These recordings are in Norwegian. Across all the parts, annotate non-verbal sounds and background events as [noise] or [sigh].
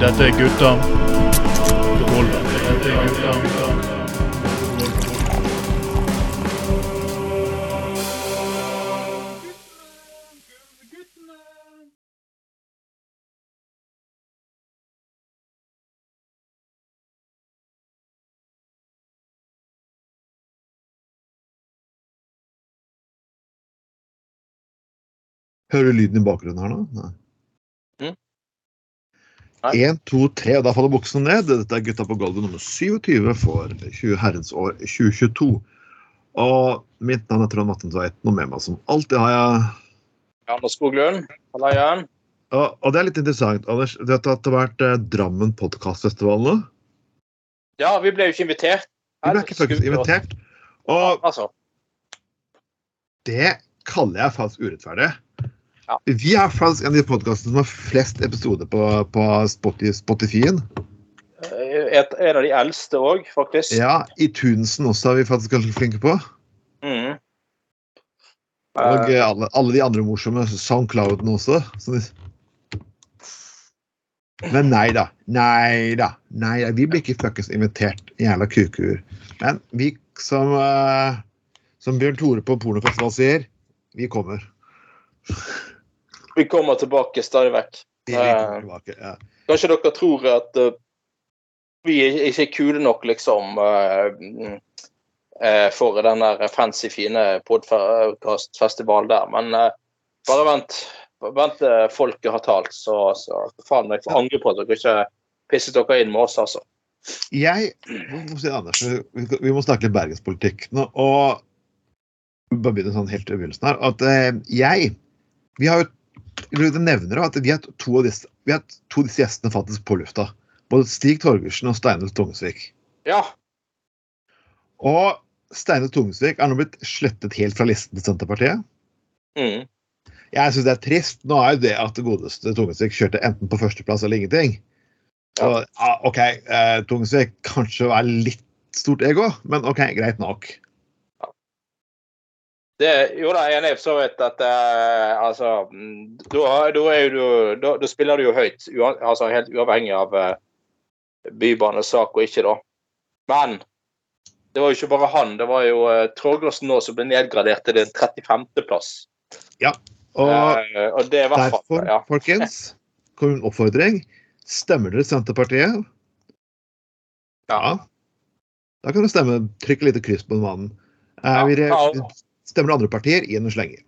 Dette er gutta. Dette er gutta. Hører du lyden i bakgrunnen her nå? Nei. Mm. Nei. Én, to, tre, og da faller buksene ned. Dette er Gutta på gulvet nummer 27 for 20 herrens år 2022. Og mitt navn er Trond Matten Tveiten, og med meg som alltid har jeg Anders Skoglund, halla Jørn. og, og det er litt interessant, Anders. Du vet at det har vært eh, Drammen podkastfestival nå? Ja, vi ble jo ikke invitert. Vi ble ikke faktisk invitert. Og Altså, det kaller jeg faktisk urettferdig. Ja. Vi er faktisk en av de podkastene som har flest episoder på, på Spotify- Spotify-en. en av de eldste òg, faktisk. Ja, i Tunesen også er vi faktisk ganske flinke på. Mm. Og Eh, eh, alle, alle de andre morsomme. Soundclouden også. Så de... Men nei da. Nei da. Nei da. Vi blir ikke fuckings invitert, jævla kukuer. Men vi som uh, Som Bjørn Tore på pornofestival sier, vi kommer. Vi kommer tilbake stadig vekk. Tilbake. Ja. Kanskje dere tror at eh, vi er ikke er kule nok, liksom, eh, eh, for den der fancy, fine podkastfestivalen der. Men eh, bare vent. Vent til folket har talt, så, så faen meg får angre på at dere ikke pisset dere inn med oss, altså. Jeg må si Anders, vi, må snakke litt bergenspolitikk nå. Og bare begynne sånn helt i begynnelsen her. At eh, jeg Vi har jo du nevner at vi har to av disse, vi har to av disse gjestene faktisk på lufta. Både Stig Torgersen og Steinar Tungesvik. Ja. Og Steinar Tungesvik er nå blitt slettet helt fra listen til Senterpartiet. Mm. Jeg syns det er trist. Nå er jo det at det godeste Tungesvik kjørte enten på førsteplass eller ingenting. Ja. Og, ja, OK, eh, Tungesvik kanskje er litt stort ego, men OK, greit nok. Det, jo da, jeg er enig for så vidt at eh, altså da, er spiller du jo høyt, uan, altså helt uavhengig av eh, bybanesak og ikke, da. Men det var jo ikke bare han. Det var jo uh, Torgersen nå som ble nedgradert til den 35.-plass. Og Eh, og er derfor, ja. folkens, kommer en oppfordring. Stemmer dere Senterpartiet? Ja. Da kan du stemme. Trykk et lite kryss på den mannen. Eh, vi Ja. Stemmer andre partier, i og slenger.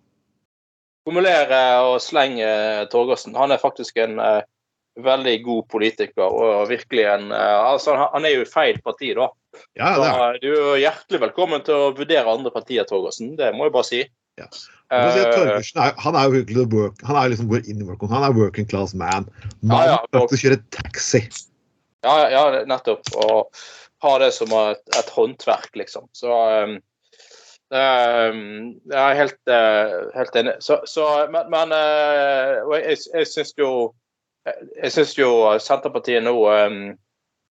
Formulere og slenge Torgersen. Han er faktisk en uh, veldig god politiker og virkelig en uh, altså han, han er jo i feil parti, da. Ja, Så eh, du er hjertelig velkommen til å vurdere andre partier, Torgersen. Det må jeg bare si. Ja. Si Torgersen er, han er jo virkelig work, han er liksom går inn i work, han er working class man. Mannen Mann ja, ja, å kjøre taxi. Ja, ja, nettopp. Og ha det som et, et håndverk, liksom. Så um, um, Jeg er helt, eh, helt enig. Så, så, men men eh, jeg, jeg syns jo jeg syns jo Senterpartiet nå um,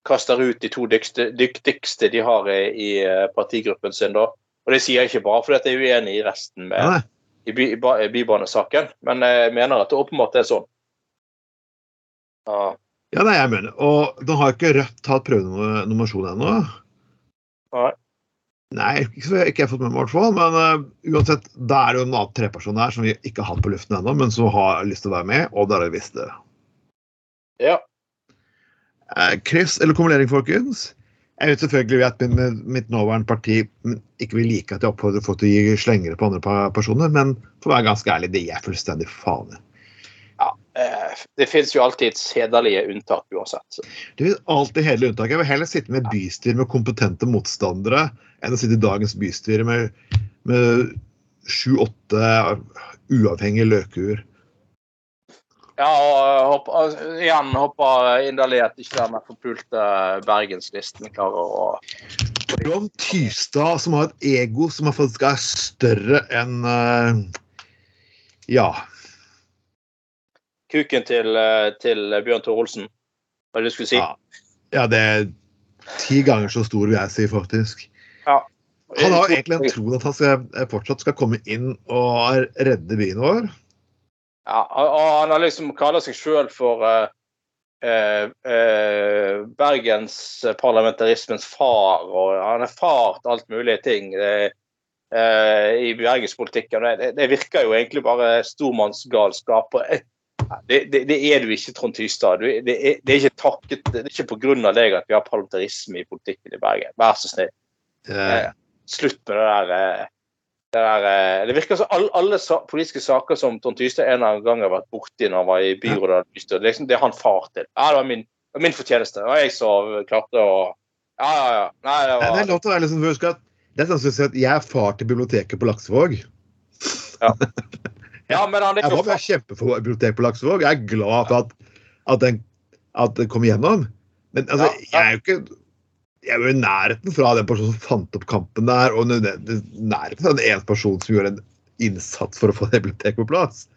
kaster ut de to dyktigste, dyktigste de har i, i eh, partigruppen sin. da. Og det sier jeg ikke bare fordi jeg er uenig i resten med, Ja, i, by, i bybanesaken, men jeg mener at det åpenbart er sånn. Ja. Ja, nei, jeg mener. Og nå har ikke Rødt tatt prøvenominasjon ennå. Nei. Nei, ikke så ikke jeg har fått med meg, i hvert fall. Men uh, uansett, da er det jo en annen treperson her som vi ikke har hatt på luften ennå, men som har lyst til å være med, og vi visst det. ja. Uh, kryss eller kumulering, folkens? Jeg vet selvfølgelig at min, mitt nåværende parti ikke vil like at jeg oppfordrer folk til å gi slengere på andre personer, men for å være ganske ærlig, det gir jeg fullstendig faen i. Eh, Det finnes jo alltid hederlige unntak uansett. Det vil alltid hele unntak. Jeg vil heller sitte med bystyret bystyre med kompetente motstandere enn å sitte i dagens bystyre med, med sju-åtte uavhengige løkuer. Ja, og hopp, igjen håper inderlig at ikke den forpulte Bergenslisten klarer å Ron Tystad, som har et ego som faktisk er større enn eh, Ja. Kuken til, eh, til Bjørn Tore Olsen. Hva er det du skulle si? Ja. ja, det er ti ganger så stor, vil jeg si, faktisk. Ja. Han har egentlig en tro at han skal, fortsatt skal komme inn og redde byen vår. Ja, og han har liksom kaller seg sjøl for uh, uh, uh, bergensparlamentarismens far, og han er far til alt mulig ting det, eh, i bergenspolitikken. Det, det virker jo egentlig bare stormannsgalskap. og eh, Det, det, det, er du ikke, Trond Tystad. Det, er, det er ikke takket, det er ikke pga. deg at vi har parlamentarisme i politikken i Bergen. Vær så snill. Eh, Slutt med det der. eh, Det, der, eh, det virker som alle, alle sa, politiske saker som Trond Tystad en eller annen gang har vært borti når han var i byrådet, det, liksom, det er han far til. Ja, det var min, var min fortjeneste. Det var jeg som klarte å Ja, ja, ja. Nei, det Nei, det er lov til å være husk at det er sånn at jeg er far til biblioteket på Laksevåg. Ja, [laughs] men han er Jeg var kjempefor bibliotek på Laksevåg. Jeg er glad for at, at, den, at det kom igjennom. Men altså, Ja, ja. jeg er jo ikke jeg er jo i nærheten fra den personen som fant opp kampen der, og nærheten fra den ene personen som gjorde en innsats for å få det biblioteket på plass.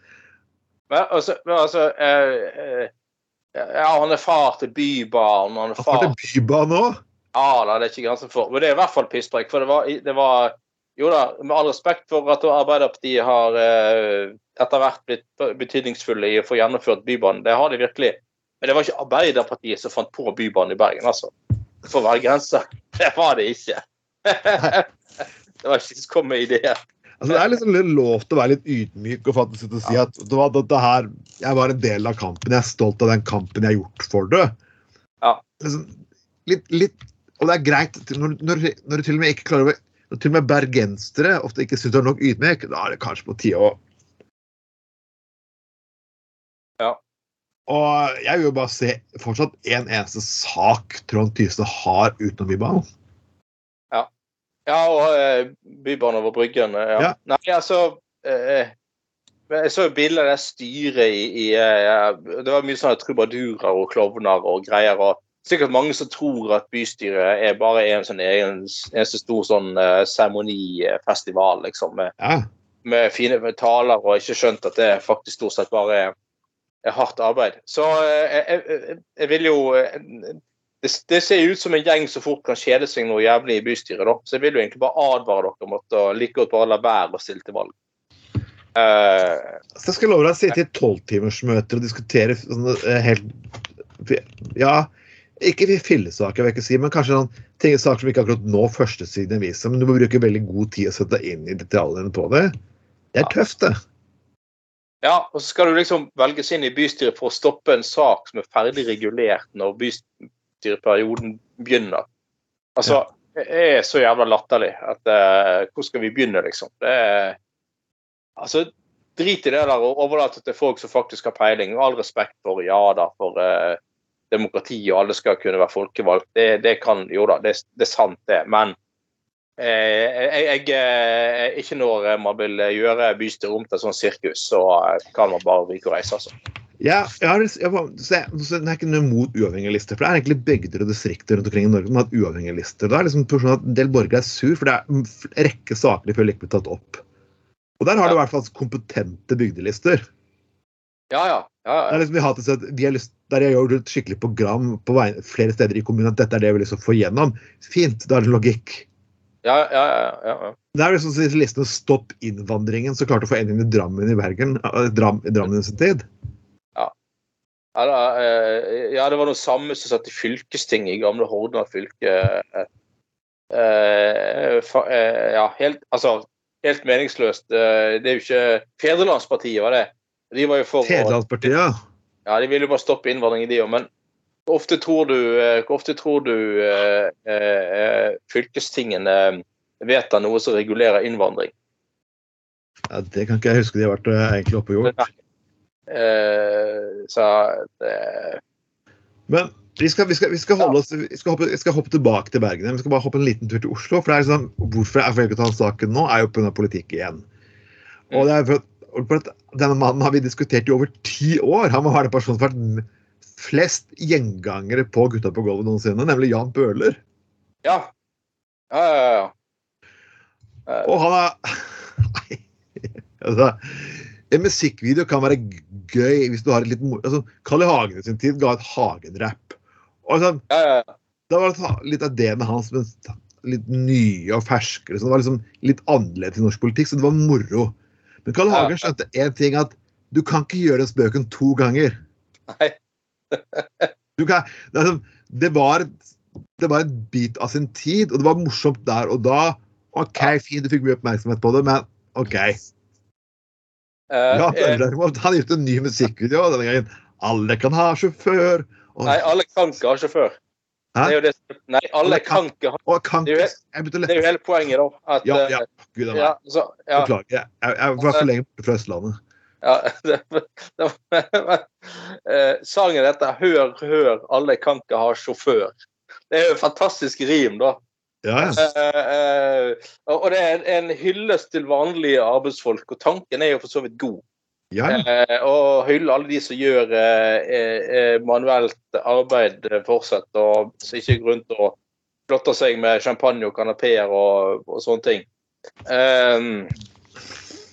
Men altså, men altså eh, eh, Ja, han er far til bybarn. Han er Han far til Bybanen òg. Ja det er ikke grenser for. Men det er i hvert fall pisspreik. For det var, det var Jo da, med all respekt for at Arbeiderpartiet har eh, etter hvert blitt betydningsfulle i å få gjennomført Bybanen. Det har de virkelig. Men det var ikke Arbeiderpartiet som fant på Bybanen i Bergen, altså. For å være grenser. [laughs] Det var det ikke. [laughs] det var ikke som kom med ideen. Altså, det er liksom lov til å være litt ydmyk og faktisk å si at det var dette her, jeg var en del av kampen. Jeg er stolt av den kampen jeg har gjort for det. Ja. Liksom, litt, litt, og det er greit når, når, når du til og med ikke klarer å når til og med bergensere ofte ikke syns du er nok ydmyk, da er det kanskje på tide å Ja. Og jeg vil jo bare se fortsatt en eneste sak Trond Tystad har utenom Bybanen. Ja, og eh, Bybanen over Bryggen. eh, Ja. Ja. Nei, altså eh, Jeg så bilder av det styret i, i eh, Det var mye sånne trubadurer og klovner og greier. og Sikkert mange som tror at bystyret er bare en sånn egen, eneste stor sånn seremonifestival, uh, liksom. Med, Ja. med fine taler, og ikke skjønt at det faktisk stort sett bare er, er hardt arbeid. Så uh, jeg, jeg, jeg vil jo uh, det, det ser ut som en gjeng som fort kan kjede seg noe jævlig i bystyret. da. Så jeg vil jo egentlig bare advare dere om å like godt bare la være å stille til valg. Eh, Så jeg skal love deg å sitte i tolvtimersmøter og diskutere sånne eh, helt Ja, ikke fillesaker, vil jeg ikke si, men kanskje sånn, ting, saker som ikke akkurat nå førstesiden i avisa, men du må bruke veldig god tid å sette deg inn i detaljene på det. Det er tøft, det. ja, og så skal du liksom velges inn i bystyret for å stoppe en sak som er ferdig regulert når bystyreperioden begynner. Altså, det er så jævla latterlig at uh, Hvor skal vi begynne, liksom? Det er Altså, drit i det der og overlate til folk som faktisk har peiling. All respekt for ja da, for eh, demokrati og alle skal kunne være folkevalgt. Det, det kan Jo da, det, det er sant, det. Men eh, jeg, jeg, eh, ikke når man vil gjøre bystyret om til et sånt sirkus, så eh, kan man bare ryke og reise, altså. Ja, jeg, har, jeg, det er ikke noe imot uavhengige lister. For det er egentlig bygder og distrikter rundt omkring i Norge som har hatt uavhengige lister. Da er liksom sånn at En del borgere er sur, for det er en rekke saker de føler ikke blir tatt opp. Og der har du i hvert fall kompetente bygdelister. Ja, ja. ja, Det ja. liksom vi har vi har lyst, Der jeg gjør et skikkelig program på vei, flere steder i kommunen at dette er det vi liksom får gjennom. Fint, da er det logikk. ja, ja, ja, ja, ja. Det er liksom disse listen Stopp innvandringen, som klarte å få en inn i Drammen i Bergen. eh, Dram, i Drammen i sin tid. Ja, da, eh, ja, det var noe samme som satt i fylkestinget i gamle Hordaland fylke. Eh, ja, helt, altså, helt meningsløst. Det er jo ikke Fedrelandspartiet, var det. De var jo for Fedrelandspartiet, ja. Ja, de vil jo bare stoppe innvandringen, de òg. Men hvor ofte tror du, eh, ofte tror du eh, eh, fylkestingene vedtar noe som regulerer innvandring? ja. Det kan ikke jeg huske de har vært eh, egentlig oppe og gjort. Eh, så Men vi skal, vi skal, vi skal, oss, vi skal, hoppe, skal hoppe tilbake til Bergen. Vi skal bare hoppe en liten tur til Oslo. for det er sånn, Hvorfor jeg velger å ta saken nå, er jo pga. politikk igjen. Og det er for at Denne mannen har vi diskutert i over ti år. Han må være den personen som har vært flest gjengangere på Gutta på gulvet noensinne, nemlig Jan Bøhler. ja. Ja, ja, ja. Uh, Og han er Nei. Altså, en musikkvideo kan være gøy hvis du har et litt moro Altså, Carl I. Hagen i sin tid ga et Hagen-rapp. Altså, ja, ja, ja. Da var det litt av det med hans men litt nye og ferskere. Så det var liksom litt annerledes i norsk politikk, så det var moro. Men. Ja. Hagen skjønte én ting, at du kan ikke gjøre den spøken to ganger. Nei. [laughs] Du kan, det, det, var, det var en bit av sin tid, og det var morsomt der og da. OK, fint, du fikk mye oppmerksomhet på det, men OK. Eh, Ja, eh, derimot, han har gjort en ny musikkvideo denne gangen. Alle kan ha sjåfør. Og, nei, alle kan ikke ha sjåfør. Hæ? Det er jo det, som- nei, alle kan ikke ha det er jo Det er hele poenget, da. At, Ja, eh, ja. Gud a meg. ja, så, ja, Beklager. Jeg, jeg, jeg var for lenge på fra Østlandet. ja, [laughs] det, det, [laughs] eh, Sangen heter 'Hør, hør, alle kan ikke ha sjåfør'. Det er jo et fantastisk rim, da. Ja. Eh, eh, og det er en hyllest til vanlige arbeidsfolk, og tanken er jo for så vidt god. Ja. Eh, og hylle alle de som gjør eh, eh, manuelt arbeid eh, fortsatt, og som ikke går rundt og flotter seg med champagne og kanapeer og, og sånne ting. Um,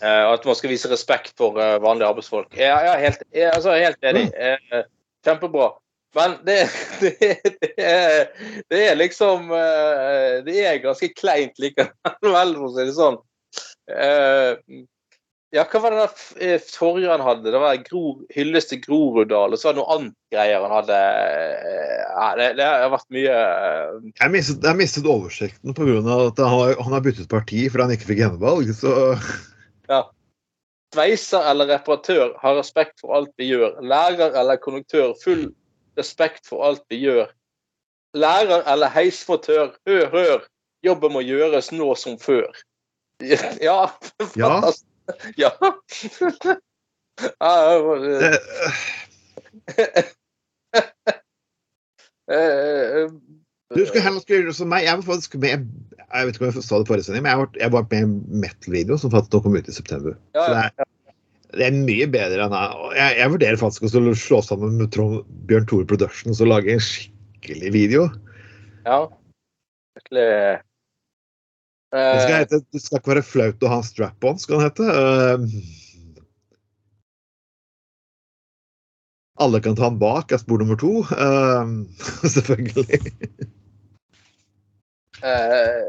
eh, at man skal vise respekt for eh, vanlige arbeidsfolk. Jeg, jeg, er helt, jeg, altså, jeg er helt enig. Eh, kjempebra. Men det, [laughs] det, det, er, det er liksom eh, Det er ganske kleint likevel, for å si det sånn. Ja, hva var det der eh, forrige han hadde? Det var Gror, hyllest til Groruddal, og så var det noe annet greier han hadde. Eh, Ja, det, det har vært mye eh, Jeg mistet, jeg mistet oversikten pga. at han har, han har byttet parti fordi han ikke fikk gjenvalg. Så [laughs] Ja. Sveiser eller reparatør har respekt for alt vi gjør. Lærer eller konduktør, full respekt for alt vi gjør. Lærer eller heismotør, hør, hør. Jobben må gjøres nå som før. [laughs] Ja, Ja. fantastisk. Ja. [laughs] ja det, eh, eh, du skal heller gjøre det som meg. Jeg var faktisk med Jeg vet ikke om jeg sa det forrige sending, men jeg var, jeg var med i en metal-video som faktisk kom ut i september. ja, Så det er, det er mye bedre enn jeg, jeg vurderer faktisk å slå sammen med Trond, Bjørn Tore Productions og lage en skikkelig video. ja. Virkelig Det skal, eh, hete, det skal ikke være flaut å ha en strap-on, skal den hete. Eh, alle kan ta den bak, er spor nummer to. Eh, [laughs] selvfølgelig. eh,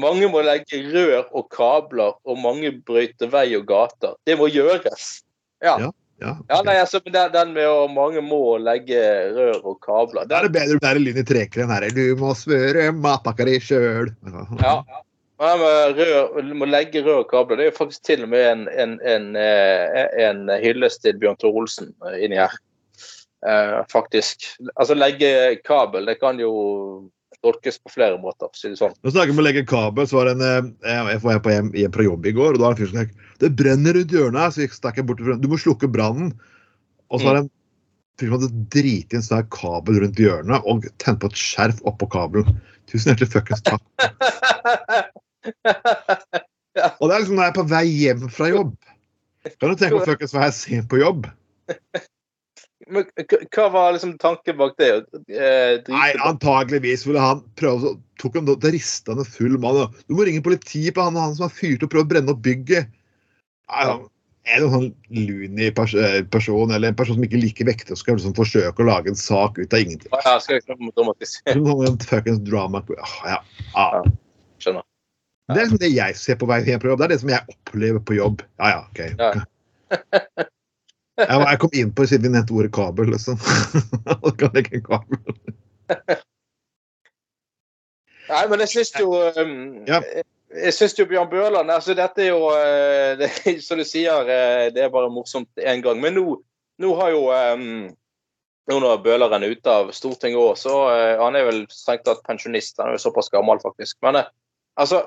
Mange må legge rør og kabler, og mange brøyter vei og gater. Det må gjøres. Ja. Ja. Ja, Ja, nei, altså, men den, den med å mange må legge rør og kabler Da er det bedre å være i trekeren her. Du må smøre matpakka di sjøl. ja. Men med rør, må legge rør og kabler, det er jo faktisk til og med en, en, en, eh, en hyllest til Bjørn Tore Olsen eh, inni her. Eh, faktisk. Altså legge kabel, det kan jo tolkes på flere måter, for å si det sånn. Nå snakker vi om å legge kabel, så var det en eh, Jeg var på hjem, hjem fra jobb i går, og da var det en fyr som sa det brenner rundt hjørnet så jeg stakk jeg bort Du må slukke brannen. Og så var det en fyr som hadde driti en sånn kabel rundt hjørnet og tent på et skjerf oppå kabelen. Tusen hjertelig fuckings takk. Og det er liksom når jeg er på vei hjem fra jobb. Kan du tenke på fuckings hva jeg ser på jobb? Men hva var liksom tanken bak det? Eh, Nei, antageligvis ville han prøve tok han da rista han full mann. Du må ringe politiet på han, han som har fyrt og prøvd å brenne opp bygget. Nei, han- Er det en sånn pers eh, person eller en person som ikke liker vekter, skal liksom forsøke å lage en sak ut av ingenting? Ja, skal ikke? Sånn fuckings drama ja. ah. Skjønner. Det er liksom det jeg ser på vei hjem på jobb. Det er det som jeg opplever på jobb. Ja, ja, OK. Ja. [laughs] [laughs] Jeg, jeg kom inn på siden vi nevnte ordet kabel, liksom. [laughs] Og kan legge en kabel. Nei, men jeg syns jo um, Ja. Jeg syns jo Bjørn Bøhland altså Dette er jo eh, [laughs] det, Som du sier, eh, det er bare morsomt én gang. Men nå, nå har jo um, nå når Bøhleren er ute av Stortinget òg, så uh, Han er vel strengt tatt pensjonist. Han er jo såpass gammel, faktisk. Men eh, altså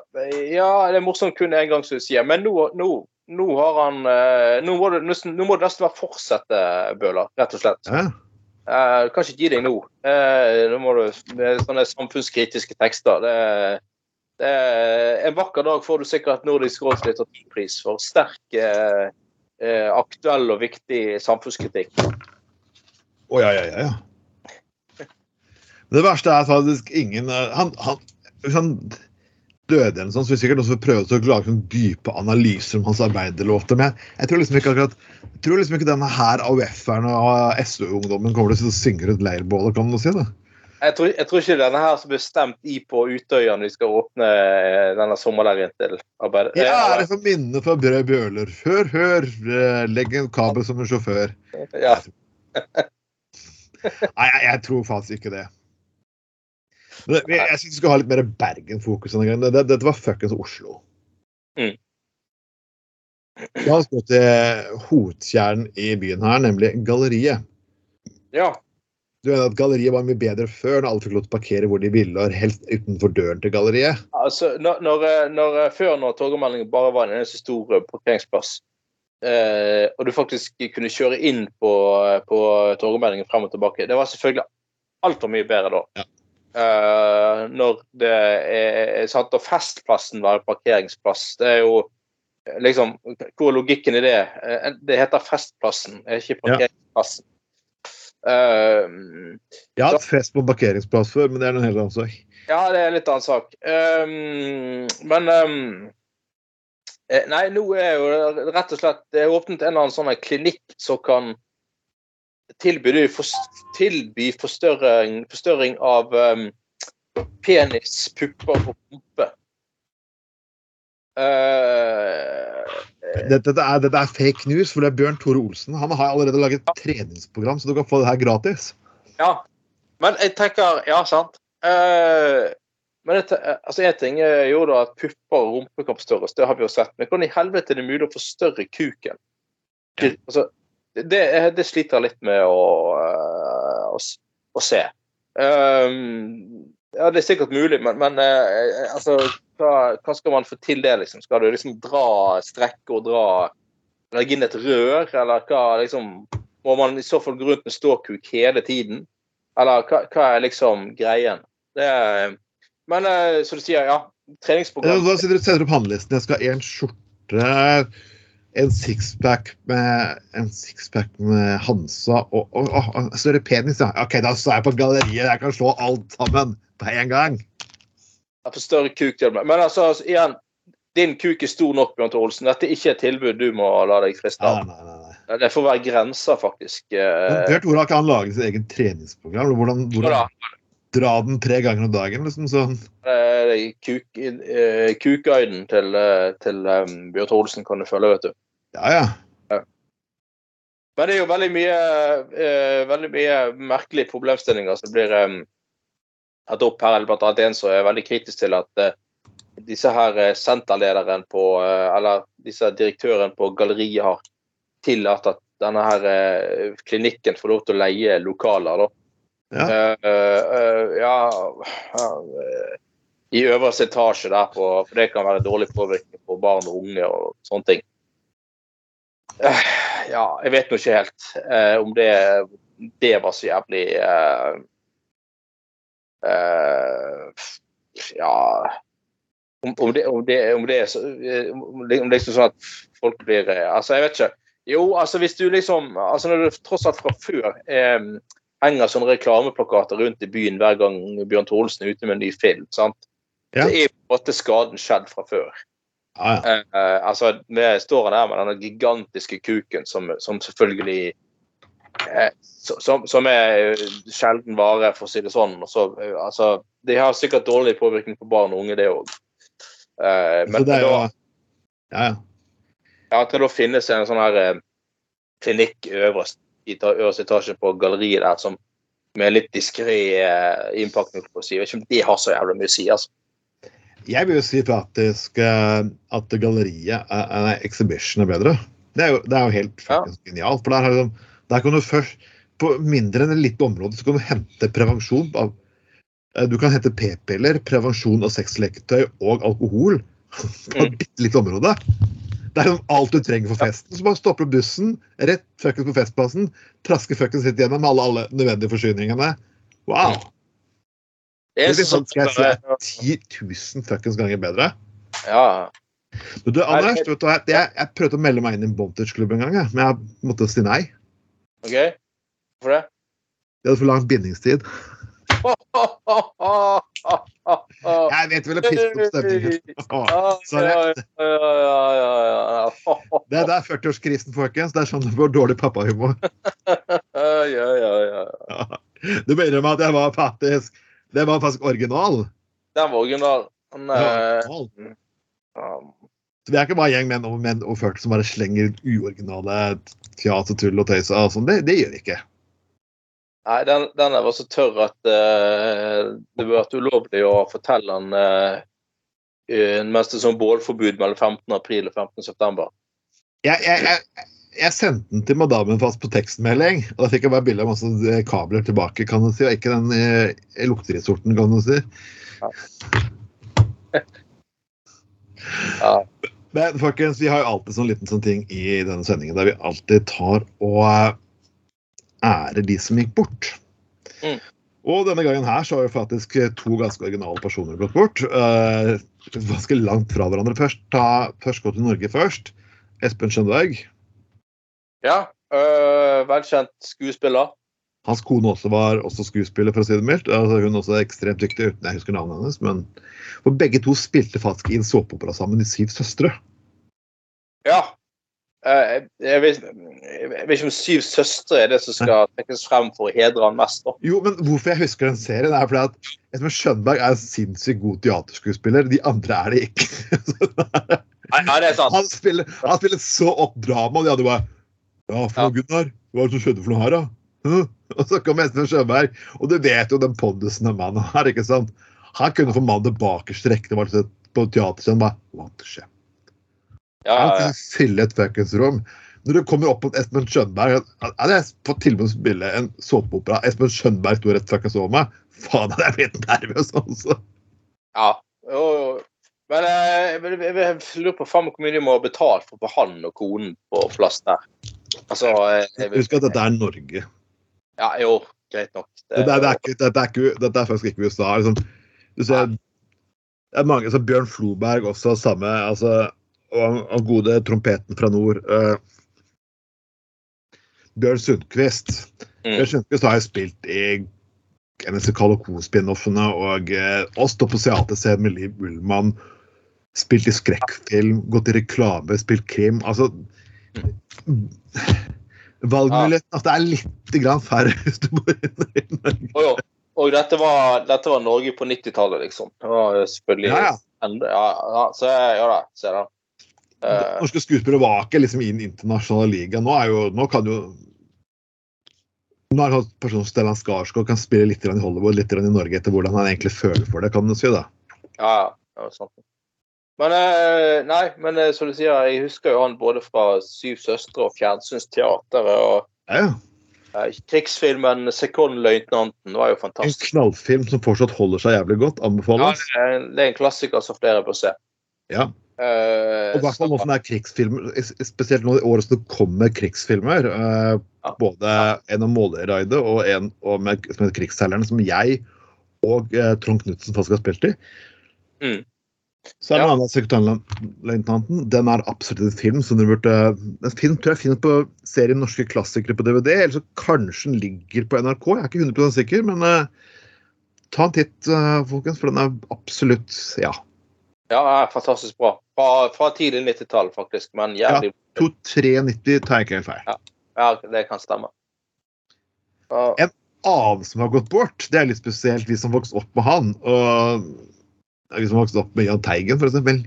Ja, det er morsomt kun én gang, som du sier. Men nå, nå, nå har han eh, nå, må det, nå må det nesten bare fortsette, Bøhler, rett og slett. Ja. Uh, kan ikke gi deg nå. Uh, nå må du med sånne samfunnskritiske tekster. Det, det er en vakker dag får du sikkert Nordisk råds litteraturpris for sterk, uh, eh, aktuell og viktig samfunnskritikk. Å ja, ja, ja, ja. Det verste er faktisk ingen eh, Han, han, han døde eller noe sånt, så vil sikkert også prøve å lage sånn dype analyser om hans arbeiderlåter. Men jeg, tror liksom ikke akkurat jeg tror liksom ikke denne her AUF-eren og SU-ungdommen kommer til å synge rundt leirbålet, kan man si det. Jeg tror, jeg tror ikke denne her som ble stemt i på Utøya når vi skal åpne eh, denne sommerleiren til arbeid. det er for minnet fra Brød Bjøler. Hør, hør, eh, legg en kabel som en sjåfør. Ja. Nei, jeg, jeg tror faktisk ikke det. Men det- jeg syns vi skal ha litt mer Bergen-fokus. denne gangen. Det- Dette var fuckings Oslo. Mm. La oss gå til hovedkjernen i byen her, nemlig galleriet. Ja. Du mener at galleriet var mye bedre før, når alle fikk lov til å parkere hvor de ville, og helst utenfor døren til galleriet? Altså, når, når, når, før når Torgallmenningen bare var en eneste stor eh, parkeringsplass, eh, og du faktisk kunne kjøre inn på, på Torgallmenningen frem og tilbake, det var selvfølgelig altfor mye bedre da. Ja. Eh, når det er sant, og Festplassen være parkeringsplass. Det er jo eh, liksom Hvor er logikken i det? Eh, Det heter Festplassen, ikke parkeringsplassen. Eh, Jeg har hatt fest på parkeringsplass før, men det er en helt annen sak. ja, det er en litt annen sak. Um, men um, Nei, nå er jo rett og slett Det er åpnet en eller annen sånn klinikk som kan tilby, for, tilby forstørring, forstørring av um, penis, pupper og pumpe. Uh, Dette, dette, er, dette er fake news, for det er Bjørn Tore Olsen. Han har allerede laget et treningsprogram, så du kan få det her gratis. Ja, men jeg tenker Ja, sant. Uh, men altså, en ting er jo da at pupper og rumpe kan forstørres, det har vi jo sett. Men hvordan i helvete er det mulig å forstørre kuken? Ja. Altså, det, det sliter jeg litt med å, eh, å, å se. Um, ja, det er sikkert mulig, men, men eh, altså hva, hva skal man få til det, liksom? Skal du liksom dra strekke og dra Legge inn et rør, eller hva liksom Må man i så fall gå rundt med ståkuk hele tiden? Eller hva, hva er liksom greien? Det men eh, som du sier, ja. Eh, Treningsprogram. Da sitter du setter opp handlelisten. Jeg skal ha en skjorte, en sixpack med six med Hansa og, og, og, større penis, ja. OK, da står jeg på galleriet. Jeg kan slå alt sammen på en gang. Jeg får større kuk til meg. Men altså, altså, igjen. Din kuk er stor nok, Bjørn Tore Olsen. Dette er ikke et tilbud du må la deg friste av. nei, nei. nei. Det får være grenser, faktisk. Eh, Bjørn Tore har ikke han laget sitt eget treningsprogram? Hvordan, hvordan dra den tre ganger om dagen? liksom sånn. eh, kuk, eh, Kukguiden til, til um, Bjørn Tore Olsen kan du følge, vet du. Ja, ja. Men det er jo veldig mye, uh, veldig mye merkelige problemstillinger som blir um, tatt opp her. Blant annet en som er veldig kritisk til at uh, disse her senterlederen på uh, Eller disse direktøren på galleriet har tillatt at denne her klinikken får lov til å leie lokaler. da. Ja. Ja, I øverste etasje der, på, for det kan være dårlig påvirkning på barn og unge og sånne ting. Eh, ja, jeg vet nå ikke helt eh, om det, det var så jævlig eh, eh, Ja om, om, det, om, det, om det er så eh, om det, om det er sånn at folk blir eh, Altså, jeg vet ikke. Jo, altså hvis du liksom altså Når du tross alt fra før henger sånne reklameplakater rundt i byen hver gang Bjørn Thorolsen er ute med en ny film, sant? Ja. så er på en måte skaden skjedd fra før. Ja. Eh, altså, vi står der med denne gigantiske kuken som, som selvfølgelig eh, som, som er eh, sjelden vare, for å si det sånn. Så, eh, altså, de har sikkert dårlig påvirkning på barn og unge, det òg. Eh, men det er jo Ja, ja. ja, at det da finnes en sånn her klinikk øverst i øverste etasje på galleriet der som med litt diskré eh, innpakning, på å si. Jeg vet ikke om det har så jævlig mye å si. altså. Jeg vil jo si faktisk eh, at galleriet, nei, exhibition, er bedre. Det er jo, det er jo helt Ja. genialt. For der, har du- der kan du først På mindre enn et lite område så kan du hente prevensjon. av eh, Du kan hente p-piller, prevensjon av sexleketøy og alkohol [laughs] på et Mm. bitte lite område. Det er liksom alt du trenger for festen. Så bare stopper du bussen rett fuckings på Festplassen, trasker fuckings litt gjennom alle, alle nødvendige forsyningene. Wow! Det er sånn, skal jeg si, som- er 10 000 fuckings ganger bedre. ja. Du, du, Anders, vet du, jeg, jeg prøvde å melde meg inn i en bondage-klubb en gang, men jeg måtte si nei. OK? Hvorfor det? Det hadde for lang bindingstid. [laughs] Jeg vet vel å pisse opp stemningen. [laughs] Sorry. Det er der 40-årskrisen, folkens. Det er sånn du får dårlig pappahumor. [laughs] Du begynner med at jeg var faktisk Det var faktisk original. Den var original. Men, eh, original. um, Så vi er ikke bare gjeng menn og menn og 40 som bare slenger ut uoriginale fjas og tull og tøys. og sånn. Det, det gjør vi ikke. Nei, den, den var så tørr at uh, det burde vært ulovlig å fortelle den uh, eh, mens det er sånn bålforbud mellom 15. april og 15. september. Jeg, jeg, jeg, jeg sendte den til madammen fast på tekstmelding, og da fikk jeg bare bilde av masse eh, kabler tilbake, kan du si, og ikke den eh, lukteresorten, kan du si. Ja. [laughs] Men folkens, vi har jo alltid sånn liten sånn ting i denne sendingen der vi alltid tar og eh, ærer de som gikk bort. Mm. Og denne gangen her så har jo faktisk eh, to ganske originale personer gått bort. eh, ganske langt fra hverandre. Først, ta, først gå til Norge først. Espen Skjønberg. Ja øh, velkjent skuespiller. Hans kone også var også skuespiller, for å si det mildt. Altså, hun også er ekstremt dyktig, uten jeg husker navnet hennes. Men for begge to spilte faktisk i en såpeopera sammen i Syv søstre. Ja. Eh, jeg, vet, jeg vet ikke om Syv søstre er det som skal trekkes frem for å hedre han mest. da. Jo, men hvorfor jeg husker den serien, er fordi at Espen Skjønberg er en sinnssykt god teaterskuespiller. De andre er det ikke. [laughs] Nei, nei, det er sant. han, spiller, han spiller så opp drama, og de andre bare Ja, for Ja. Gunnar. Hva er det som skjedde for noe her, da? [laughs] Og så kom Espen Skjønberg, og du vet jo den pondusen av mannen her, ikke sant? Han kunne få mannen tilbake strekkende var til- på teaterscenen bare What the shit? Ja, ja, ja. fylle et fuckings rom. Når du kommer opp mot Espen Skjønberg Hadde jeg fått tilbud om å spille en såpeopera Espen Skjønberg sto rett fuckings over meg, faen hadde jeg blitt nervøs, også. ja. Jo, jo. Men eh, jeg, jeg, jeg, jeg lurer på faen hvor mye de må ha betalt for å få han og konen på plass der. Altså eh, jeg, Husk at dette er Norge. Ja, jo, greit nok. Det- er, det er ikke, dette er, ikke, dette er faktisk ikke USA. Liksom. Du ser, det er mange, så Bjørn Floberg også, samme altså, og, den gode trompeten fra nord. Uh, Bjørn Sundquist. Mm. Bjørn Sundquist har jeg spilt i NSC Co-spin-offene og uh, oss på teaterscenen med Liv Ullmann. Spilt i skrekkfilm, gått i reklame, spilt krim. Altså Valgmuligheten at Det er litt grann færre [laughs] hvis du bor i Norge. Og, jo, og dette, var, dette var Norge på 90-tallet, liksom. Det var selvfølgelig Ja, ja. enda- ja, ja, så jeg- ja da, ser den. Uh, Norske skuespillere var ikke liksom i den internasjonale ligaen. Nå, er jo, nå kan jo nå er det en person som Stellan Skarsgård kan spille litt i Hollywood, litt i Norge, etter hvordan han egentlig føler for det, kan du si. da. ja, ja, det var sant. Men eh, nei, men eh, som du sier, jeg husker jo han både fra Syv søstre og Fjernsynsteateret og Ja, ja. krigsfilmen 'Sekondløytnanten' var jo fantastisk. En knallfilm som fortsatt holder seg jævlig godt. Anbefales. er- det er en klassiker som flere bør se. Ja. Uh, Og i hvert fall nå som det er krigsfilmer, spesielt nå i året som det kommer krigsfilmer. Uh, Ja. Både en om Måløyraidet og en om, som heter 'Krigsseilerne', som jeg og uh, Trond Knutsen faktisk har spilt i. Mm. Så er det Ja. en sekretærløytnanten. Den er absolutt en film som dere burde En film tror jeg finner på serien Norske klassikere på DVD, eller så kanskje den ligger på NRK. Jeg er ikke 100 sikker, men uh, ta en titt, uh, folkens, for den er absolutt Ja. Ja, fantastisk bra. Fra, fra tidlig 90-tall, faktisk. Men jævlig 2390 tar jeg ikke helt feil. Ja, det kan stemme. En annen som har gått bort, det er litt spesielt vi som vokste opp med han. Og vi som vokste opp med Jahn Teigen, eksempel.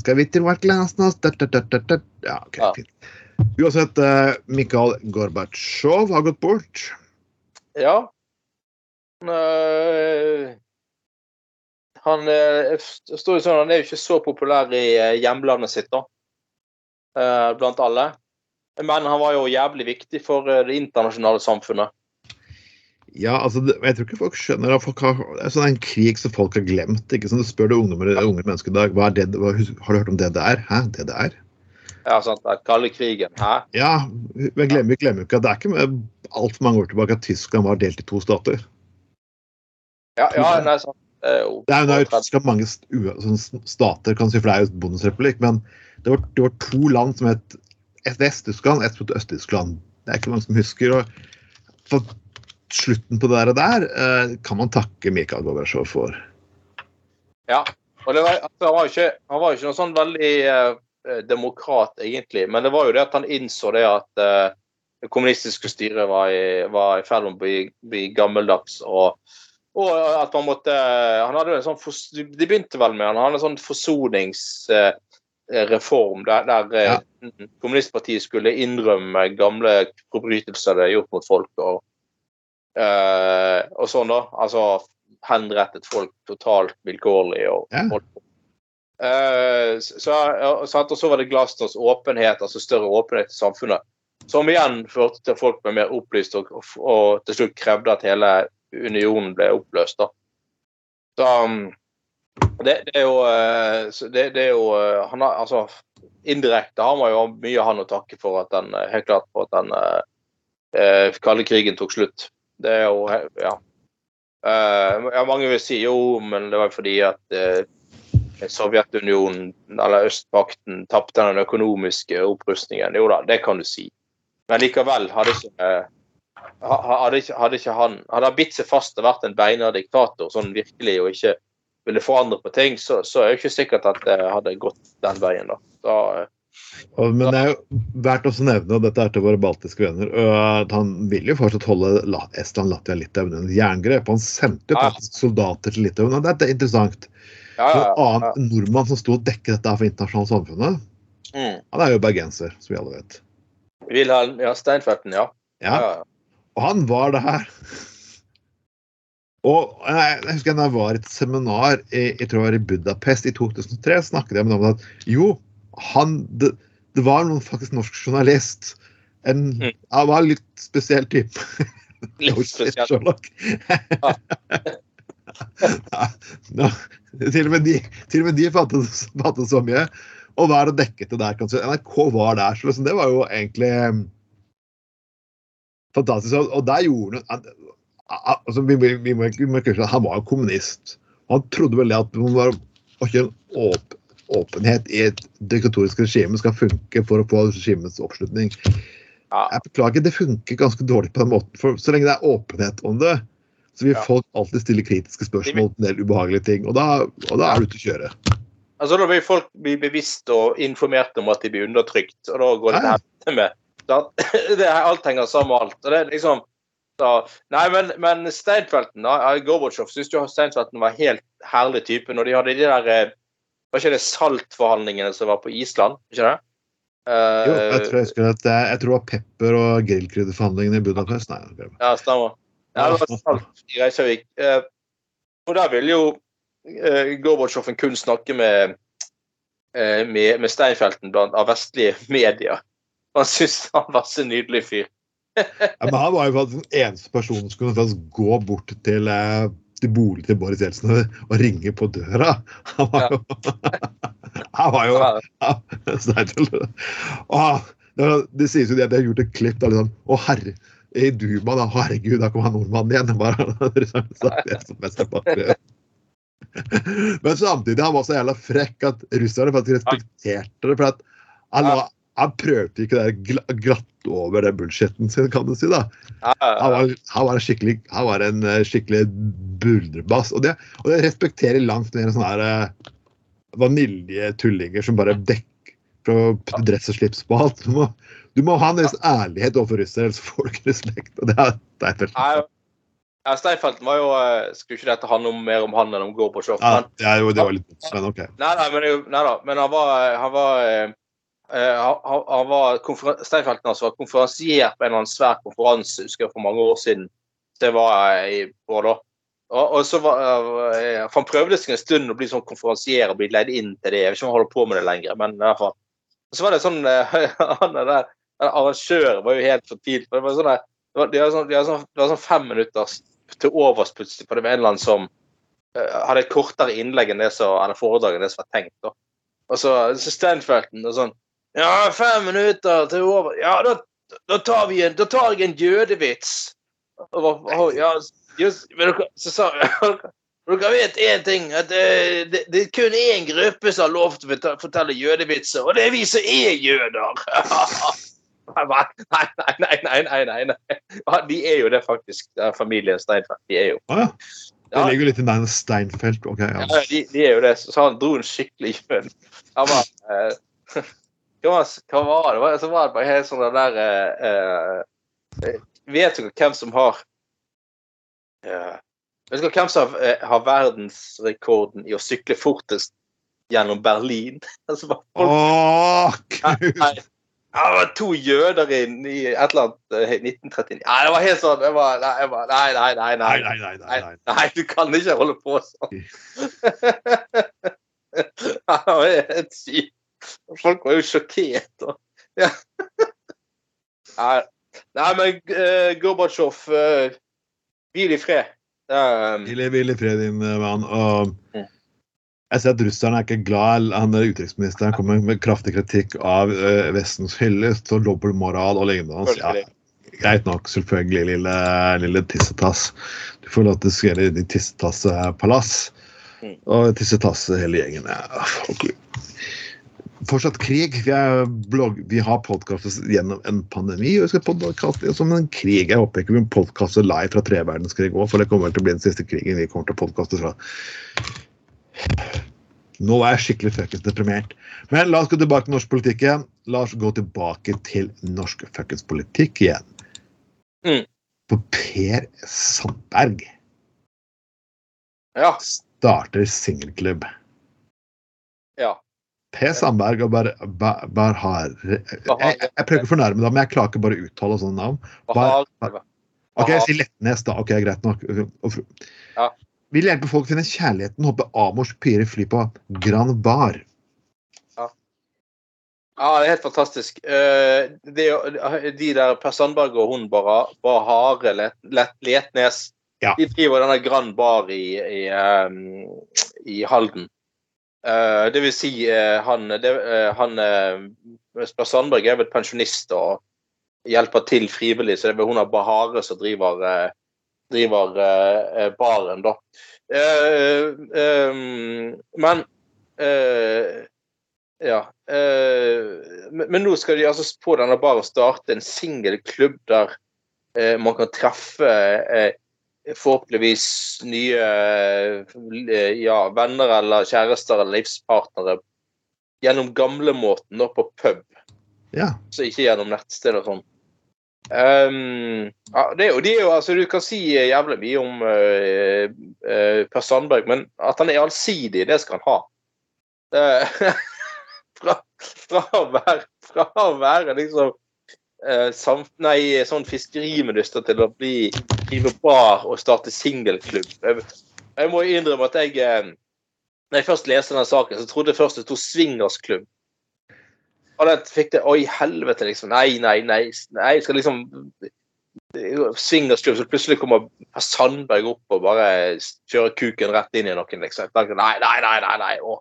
Skal vi til hvert glass nå? Ja, ok, Ja. fint. Uansett, eh, Mikhail Gorbatsjov har gått bort. ja. Uh, Han sånn, han er jo ikke så populær i hjemlandet sitt, da. Uh, Blant alle. Men han var jo jævlig viktig for det internasjonale samfunnet. Ja, altså, jeg tror ikke folk skjønner at folk har, det er sånn en krig som folk har glemt. ikke sant? Du spør det unge, unge mennesker i dag hva er det, hva, har du hørt om det det er? Hæ, det det er? Ja, sant, den kalde krigen. Hæ? Ja, men glemmer, glemmer ikke at det er ikke altfor mange år tilbake at Tyskland var delt i to stater. Ja, ja nei, sant. Det er jo Det er mange sånne stater, kan si, for det er jo et bondesrepublikk, men det var, det var to land som het et Vest-Tyskland, et mot Øst-Tyskland. Det er ikke mange som husker. og for slutten på det der eh, kan man takke Mikhail Gorbatsjov for. Ja. Og var, altså, han, var ikke, han var jo ikke noe sånn veldig eh, demokrat, egentlig. Men det var jo det at han innså det at eh, det kommunistiske styret var i, var i ferd med å bli, bli gammeldags. Og, og at man måtte Han hadde en sånn De begynte vel med han hadde en sånn forsoningsreform der, der ja. kommunistpartiet skulle innrømme gamle forbrytelser det er gjort mot folk. og eh, og sånn, da. Altså henrettet folk totalt vilkårlig og Ja. Eh, så, og så var det glasnost åpenhet, altså større åpenhet i samfunnet. Som igjen førte til folk ble mer opplyst og, og, og til slutt krevde at hele unionen ble oppløst. da. Så um, det, det er jo eh, det, det er jo eh, han har, altså, Indirekte har man jo mye han å takke for at den eh, helt klart for at den eh, eh, kalde krigen tok slutt. Det er jo Ja. Eh, ja, mange vil si jo, men det var fordi at eh, Sovjetunionen, eller østpakten, tapte den økonomiske opprustningen. Jo da, det kan du si. Men likevel hadde ikke eh, hadde ikke, hadde ikke han Hadde han bitt seg fast og vært en beina diktator sånn virkelig og ikke ville forandre på ting, så, så er det ikke sikkert at det hadde gått den veien. da. da men det er jo verdt å nevne, og dette er til våre baltiske venner, at han vil jo fortsatt holde Estland, Latvia, Litauen under jerngrep. Han sendte faktisk soldater til Litauen. og Dette er interessant. ja, En ja, En annen nordmann som sto og dekket dette for internasjonale samfunnet, Mm. han er jo bergenser, som vi alle vet. Wilhelm ja, Steinferten, ja. Ja, ja. Og han var det her. Og jeg, jeg husker da jeg var i et seminar i, jeg tror det var i Budapest i 2003, snakket jeg med noen om at jo, han det, det var noen faktisk norsk journalist. En Mm. Han var en litt spesiell type. [laughs] Litt spesiell. Sherlock. [laughs] Ja, nå, til, og med de, til og med de fattet, fattet så mye. Og hva er det dekket det der? Kanskje? NRK var der, så liksom, det var jo egentlig um, fantastisk. Og, der gjorde han altså, vi, vi, vi, må vi må Han var jo kommunist. Han trodde vel det at man var ikke en åp, åpenhet i et diktatorisk regime skal funke for å få regimets oppslutning. Ja. Jeg beklager, det funker ganske dårlig på den måten. For så lenge det er åpenhet om det, så vil folk alltid stille kritiske spørsmål til en del ubehagelige ting. Og da, og da er du ute å kjøre. Altså, da vil folk bli bevisst og informert om at de blir undertrykt, og da går det til med. [laughs] Det, alt henger sammen med alt. Og det er liksom da, Nei, men, men Steinfelten Gorbatsjov, syns jo Steinfelten var helt herlig type når de hadde de der eh, Var ikke det saltforhandlingene som var på Island? Ikke det? Uh, Jo, jeg tror jeg at det, jeg tror det var pepper- og grillkrydderforhandlingene i Budapest. Nei. Ja, stemmer. Ja, det var salt i Reykjavik. Uh, og der ville jo uh, Gorbatsjov kun snakke med, uh, med, med Steinfelten blant av vestlige [laughs] medier. Han syntes han var så nydelig fyr. [laughs] Ja, men han var jo den eneste personen som kunne gå bort til, eh, til boligen til Boris Jeltsin og, ringe på døra. Han var jo [laughs] Han var jo ja, Og det, sies jo at de har gjort et klipp der liksom Å, herre i Duma, da. Herregud, da kom han nordmannen igjen. Bare, [laughs] det så mest bare- Men samtidig han var så jævla frekk at russerne faktisk respekterte det. For at han, Ja. Han prøvde ikke det gl- glatt over den bullshitten sin, kan du si. da. Ja, ja, Han var, han var, en, skikkelig, han var en eh, skikkelig buldrebass. Og det, og det respekterer langt mer sånne her eh, vaniljetullinger som bare dekker for å dress og slips på alt. Du må, du må ha en viss ærlighet overfor russere, ellers får du ikke respekt. Og det er Steinfeld. Nei, ja, Steinfeldten var jo eh, Skulle ikke dette handle om mer om han enn om Gorbatsjov? Ja, men- det, er jo, det var litt men OK. Nei, nei, men, nei da, men han var, han var han, han var Steinfeldten altså var konferansier på en eller annen svær konferanse husker jeg, for mange år siden. Det var jeg på da. Og, og så var, eh, for Han prøvde seg en stund å bli sånn konferansier og bli leid inn til det. Jeg vet ikke om han holder på med det lenger, men i hvert fall. Og så var det sånn eh, [laughs] han er der, den Arrangøren var jo helt fortvilt. for Det var sånn der- det var, sånn, sånn, sånn fem minutter til overs plutselig, for det var en eller annen som eh, hadde et kortere innlegg enn det som, eller foredrag enn det som var tenkt. da. Og så, så Stanfelten og sånn Ja, fem minutter til over Ja, da, da, tar, vi en, da tar jeg en jødevits. Og, og, ja, just, men dere, så sa [laughs] dere vet én ting, at eh, det, det er kun én gruppe som har lov til å fortelle- jødevitser, og det er vi som er jøder! [laughs] Nei, nei, nei, nei, nei, nei, De er jo det, faktisk. Det familien Steinfeld. De er jo ah, ja. Det ligger jo litt i nærmest Steinfeld. ok, ja. Ja, de, de er jo det. Så han dro en skikkelig gjøn. Han var eh, [laughs] hva, hva var det? var? Så var det bare helt sånn det der eh, eh, Vet dere hvem som har eh, Vet dere hvem som har, eh, har verdensrekorden i å sykle fortest gjennom Berlin? [laughs] Altså, bare folk, Å, gud! nei, Ja, det var to jøder i et eller annet eh, 1939. Nei, det var helt sånn det var, nei, det var, nei, nei, nei. Nei, nei, nei. nei, nei. Nei, du kan ikke holde på sånn. [laughs] Det var helt sykt. [laughs] Folk var jo sjokkert. Og, ja. Nei, nei, men uh, Gorbatsjov, uh, hvil i fred. Um, Hvil hvil i fred, din eh, mann. Og Mm. jeg ser at russerne er ikke glad. Han der utenriksministeren kommer med kraftig kritikk av uh, Vestens hyllest og dobbeltmoral og lignende. hans. Ja, greit nok, selvfølgelig, lille, lille tissetass. Du får lov til å skrive i tissetassepalass. Mm. Og tissetasse hele gjengen. Ja. Fortsatt krig. Vi, blogg, vi har podkastet gjennom en pandemi. og Vi skal podkaste som en krig. Jeg håper ikke vi podkaster live fra tre verdenskrig òg, for det kommer til å bli den siste krigen vi kommer til å podkaste fra. Nå er jeg skikkelig fuckings deprimert. Men la oss gå tilbake til norsk politikk igjen. La oss gå tilbake til norsk fuckings politikk igjen. Mm. For Per Sandberg ja. starter singelklubb. Ja. Per Sandberg og Berhar Bar, Barhar jeg, jeg, prøver ikke å fornærme deg, men jeg klarer ikke bare å uttale sånne navn. Bahar. Ok, jeg sier Letnes, da. Ok, Greit nok. Ja. Vil hjelpe folk å finne kjærligheten, håper Amors pirer fly på Grand Bar. Ja, det er helt fantastisk. Eh, det, de der Per Sandberg og hun bare Bahare Let, Let, Letnes Ja. De driver denne Grand Bar i, i, ehm, i Halden. Eh, det vil si, uh, han, det, uh, han eh, Sandberg er vel pensjonist og hjelper til frivillig, så det er vel hun av Bahare som driver, driver baren, da. Ehm, men ja. men, men nå skal de altså på denne baren starte en singelklubb der man kan treffe forhåpentligvis nye eh, ja, venner eller kjærester eller livspartnere gjennom gamlemåten på pub, Ja. så ikke gjennom nettsted og sånn. Um, ja, det er jo, det er jo, altså Du kan si jævlig mye om uh, uh, Per Sandberg, men at han er allsidig, det skal han ha. Uh, [laughs] fra, fra, å være, fra å være liksom eh, sam, nei, sånn fiskeriminister til å bli drive bar og starte singelklubb. Jeg, jeg må innrømme at jeg eh, Når jeg først leste denne saken, så trodde jeg først det sto swingersklubb. Og den fikk det Oi, helvete, liksom. Nei, nei, nei. nei skal liksom Swingersklubb, så plutselig kommer Sandberg opp og bare kjører kuken rett inn i noen, liksom. Nei, nei, nei, nei. nei. Og,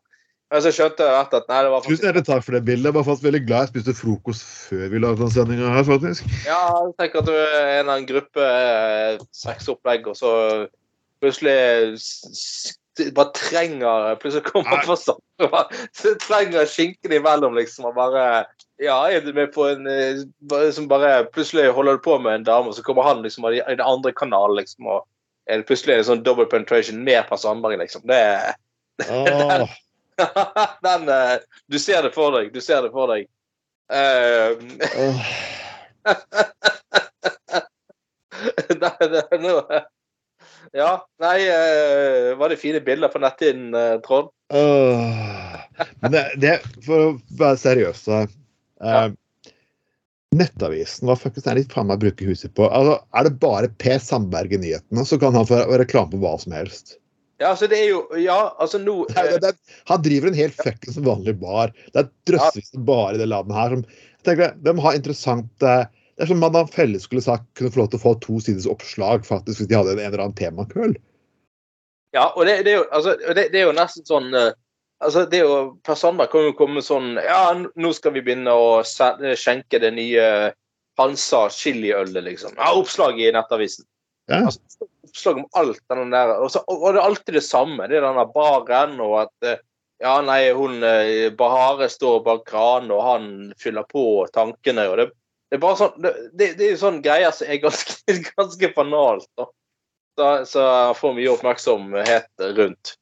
men så skjønte jeg at nei, det var Tusen takk for det bildet. Jeg var faktisk veldig glad jeg spiste frokost før vi lagde den sendinga her, faktisk. Ja, jeg tenker at du er en eller annen gruppe eh, sexopplegg, og så plutselig bare trenger Plutselig kommer man så [laughs] trenger skinken imellom, liksom, og bare Ja, er du med på en eh, Som bare Plutselig holder du på med en dame, og så kommer han liksom i den andre kanalen, liksom, og er det plutselig en sånn double penetration med Per Sandberg, liksom. Det Åh, [laughs] Den eh, Du ser det for deg. Du ser det for deg. [laughs] Uh, det er noe Ja. Nei, eh, var det fine bilder på netthinnen, eh, Trond? Men det, det, for å være seriøs så ja. Nettavisen, hva fuckings er det de faen meg bruker huset på? Altså, er det bare Per Sandberg i nyhetene, så kan han få reklame på hva som helst. Ja, altså, det er jo Ja, altså, nå [laughs] det, det, han driver en helt fuckings vanlig bar. Det er drøssevis av barer i det landet her som jeg tenker, De har interessant eh, Det er som Madam Felle skulle sagt kunne få lov til å få to siders oppslag faktisk hvis de hadde en eller annen temakveld. Ja, og det, det er jo altså, det, det er jo nesten sånn eh, altså det er jo, Personer kan jo komme sånn Ja, nå skal vi begynne å skjenke det nye Hansa chiliølet, liksom. Ja, oppslag i Nettavisen. Ja. Altså, oppslag om alt den der og, så, og, det er alltid det samme. Det er denne baren og at eh, Ja, nei, hun eh, Bahare står bak kranen, og han fyller på tankene, og det, det er bare sånn Det, det, det er jo sånn greier som er ganske, [laughs] ganske banalt, da. Så, så han får mye oppmerksomhet rundt.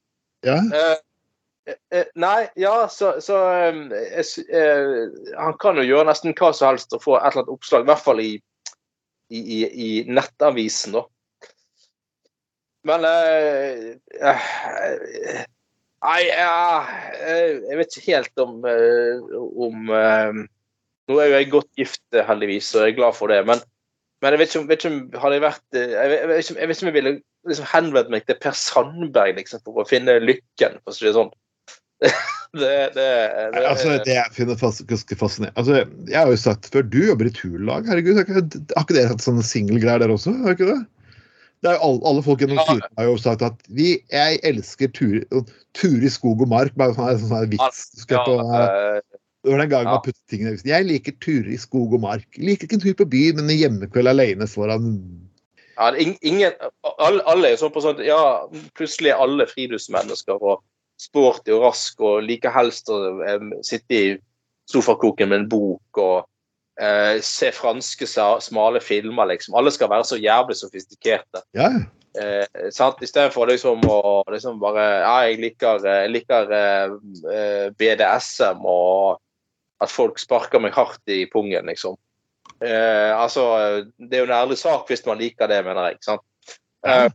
Ja. Eh, eh, nei, ja, så, så eh, eh, Han kan jo gjøre nesten hva som helst og få et eller annet oppslag, i hvert fall i, i, i, i nettavisen, da. Men eh, eh, Nei, eh, jeg vet ikke helt om, om Nå er jo jeg godt gift, heldigvis, og jeg er glad for det. Men, men jeg vet ikke om, vet ikke om hadde jeg vært Jeg vet, ikke, jeg vet ikke om jeg ville liksom henvendt meg til Per Sandberg liksom, for å finne lykken, for å si det sånn. [laughs] Det, Altså, det jeg finner ganske fascinerende altså, Jeg har jo sagt før, du jobber i turlag. Herregud, har ikke, har ikke dere hatt sånne singelgreier der også? Har ikke det? Det er alle, alle folk gjennom turen har jo sagt at vi, jeg elsker tur, tur i skog og mark. Bare sånn, sånn, vits. Ja, på, det var den gangen ja. man puttet tingene i avisen. Jeg liker turer i skog og mark. Jeg liker ikke en tur på byen, men en hjemmekveld alene foran ja, ingen, alle, alle er sånn på sånn Ja, plutselig er alle friluftsmennesker og sporty og rask og liker helst å um, sitte i sofakroken med en bok og eh, se franske smale filmer, liksom. Alle skal være så jævlig sofistikerte. Ja, Eh, sant? Istedenfor liksom å liksom bare Ja, jeg liker, eh, jeg liker eh, eh, BDSM og at folk sparker meg hardt i pungen, liksom. Eh, altså, det er jo en ærlig sak hvis man liker det, mener jeg. ikke sant? Eh,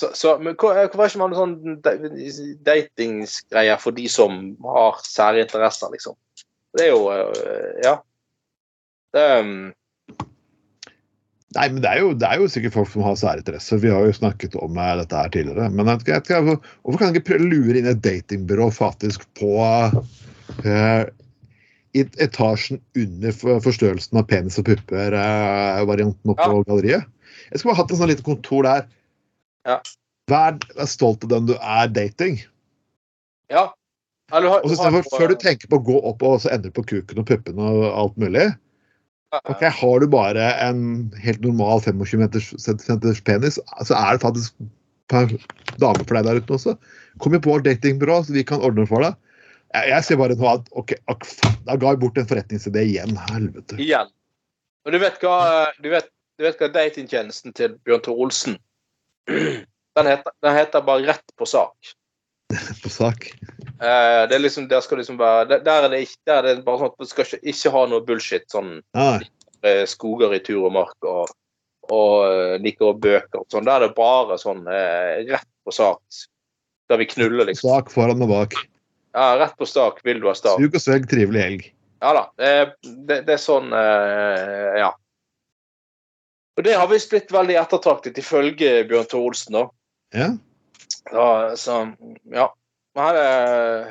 så, så, men hvorfor har ikke man sånn da- datingsgreier for de som har særinteresser, liksom? Det er jo Ja. Det, um, Nei, men det er, jo, det er jo sikkert folk som har særinteresser. Vi har jo snakket om eh, dette her tidligere. Men jeg, jeg, jeg, hvorfor kan jeg ikke lure inn et datingbyrå faktisk på uh, i etasjen under forstørrelsen av penis og pupper-varianten oppe på galleriet? Jeg skulle bare hatt en sånn lite kontor der. Ja. Vær, vær stolt av den du er dating. ja. Ja, har- Og så før du tenker på å gå opp og så endre på kuken og puppene og alt mulig, Ok, Har du bare en helt normal 25-meters-penis, så er det faktisk per dame for deg der ute også. Kom på vårt datingbyrå, så vi kan ordne for deg. Jeg, jeg ser bare nå at ok, ak, da ga jeg bort en forretningsidé igjen. Helvete. Igjen. Og du vet hva, du vet, du vet hva datingtjenesten til Bjørn Tor Olsen [clears throat] den heter, den heter bare Rett på sak. [laughs] På sak. Eh, det er liksom, der skal liksom være Der, der er det ikke der er det bare sånn at du skal ikke, ikke ha noe bullshit. Sånn Ja, eh, skoger i tur og mark og, og eh, liker og bøker og sånn. Der er det bare sånn eh, rett på sak. Der vi knuller, liksom? sak foran og bak. Ja, rett på stak. Vil du ha stak? Sug og svegg, trivelig helg. Ja da. Det, det, det er sånn eh, Ja. Og det har visst blitt veldig ettertraktet, ifølge Bjørn Thor Olsen. da. Ja. Ja, så ja. Her er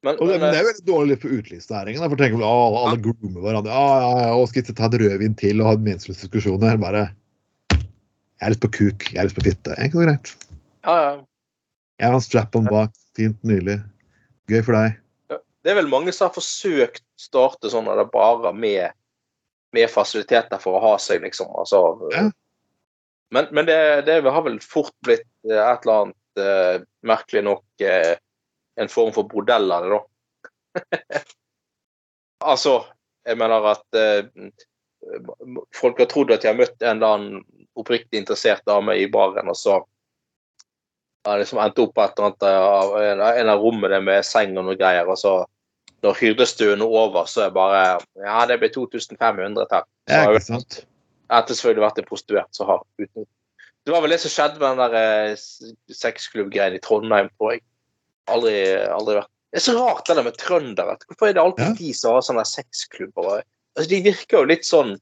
men, det, men, men det er jo veldig dårlig for utelivsnæringen. For tenk om alle alle groomer hverandre. Ja, ja, ja, og skal ikke ta et rødvin til og ha meningsløse diskusjoner. Bare Jeg er litt på kuk. Jeg er litt på fitte. ikke noe greit. ja, ja. Jeg har en strap-on bak. Fint, nydelig. Gøy for deg. Det er vel mange som har forsøkt å starte sånn at det bare med, med fasiliteter for å ha seg, liksom. Altså, Ja. Men, men det, det har vel fort blitt eh, et eller annet eh, merkelig nok eh, en form for bordell av det, da. [laughs] altså, jeg mener at eh, folk har trodd at de har møtt en eller annen oppriktig interessert dame i baren, og så har det liksom endt opp på et eller annet en av rommene med seng og noe greier, og så når hyrdestuen er over, så er det bare Ja, det blir 2500, takk. Så Ja, ikke sant? Etter selvfølgelig vært en prostituert som har utnyttet Det var vel det som skjedde med den der eh, sexklubbgreien i Trondheim, tror jeg. Aldri, aldri vært Det er så rart det der med trøndere. Hvorfor er det alltid Ja. de som har sånne sexklubber? Altså, de virker jo litt sånn